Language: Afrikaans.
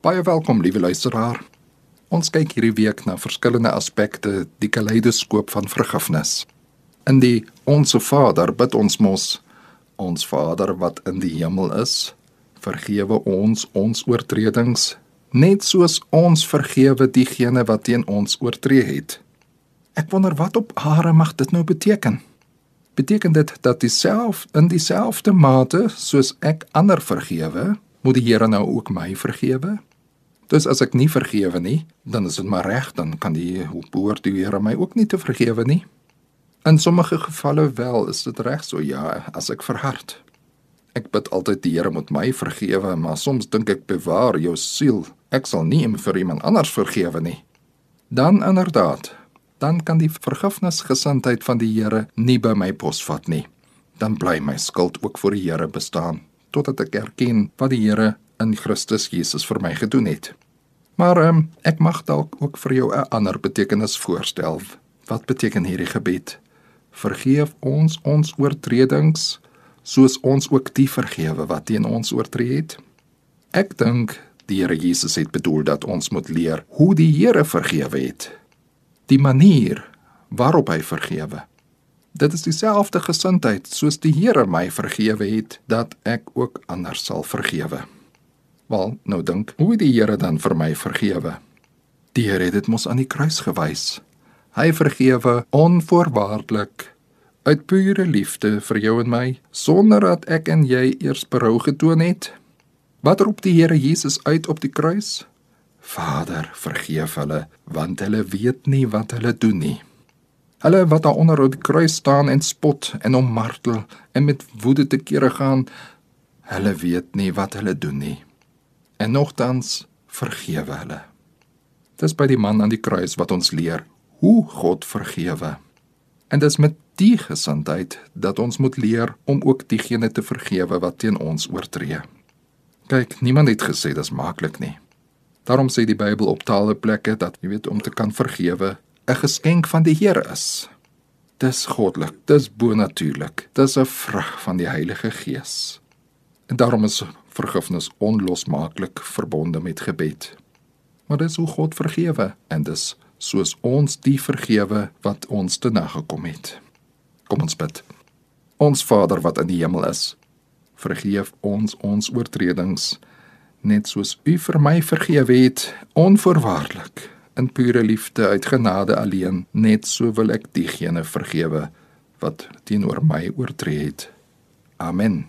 Baie welkom, liewe luisteraar. Ons kyk hierdie week na verskillende aspekte die kaleidoskoop van vergifnis. In die Onse Vader bid ons mos: Ons Vader wat in die hemel is, vergewe ons ons oortredings, net soos ons vergewe diegene wat teen ons oortree het. Ek wonder wat op aarde mag dit nou beteken? Beteken dit dat dieself in dieselfde mate soos ek ander vergewe, moet die Here nou ook my vergewe? Dus as ek nie vergewe nie, dan is dit maar reg, dan kan die behoort die Here my ook nie te vergewe nie. In sommige gevalle wel is dit reg so ja, as ek verhard. Ek bid altyd die Here moet my vergewe, maar soms dink ek bewaar jou siel. Ek sal nie vir iemand anders vergewe nie. Dan inderdaad, dan kan die vergifnisgesindheid van die Here nie by my posvat nie. Dan bly my skuld ook voor die Here bestaan totdat ek erken wat die Here in Christus Jesus vir my gedoen het. Maar um, ek mag dalk ook vir jou 'n ander betekenis voorstel. Wat beteken hierdie gebed? Vergeef ons ons oortredings soos ons ook die vergewe wat teen ons oortree het. Ek dink die Here Jesus het bedoel dat ons moet leer hoe die Here vergewe het. Die manier waarop hy vergewe. Dit is dieselfde gesindheid soos die Here my vergewe het dat ek ook ander sal vergewe. Wel, nou dink, hoe die Here dan vir my vergewe? Die Here het dit mos aan die kruis gewys. Hy vergewe onvoorwaardelik uit pure liefde vir jou en my, sonder dat ek en jy eers berou getoon het. Wat roep die Here Jesus uit op die kruis? Vader, vergeef hulle, want hulle weet nie wat hulle doen nie. Hulle wat daar onder op die kruis staan en spot en hom martel en met woede te kere gaan, hulle weet nie wat hulle doen nie en nogtans vergewe hulle. Dis by die man aan die kruis wat ons leer hoe God vergewe. En dis met die gesindheid dat ons moet leer om ook diegene te vergewe wat teen ons oortree. Kyk, niemand het gesê dis maklik nie. Daarom sê die Bybel op talle plekke dat jy weet om te kan vergewe 'n geskenk van die Here is. Dis goddelik, dis bonatuurlik. Dis 'n vrug van die Heilige Gees. En daarom is vergifnis onlosmaaklik verbonde met gebed. Maar dis hoe God vergewe en dis soos ons die vergewe wat ons te nagekom het. Kom ons bid. Ons Vader wat in die hemel is, vergeef ons ons oortredings net soos U vir my vergewe het onvoorwaardelik in pure liefde uit genade alleen net so wil ek diegene vergewe wat teenoor my oortree het. Amen.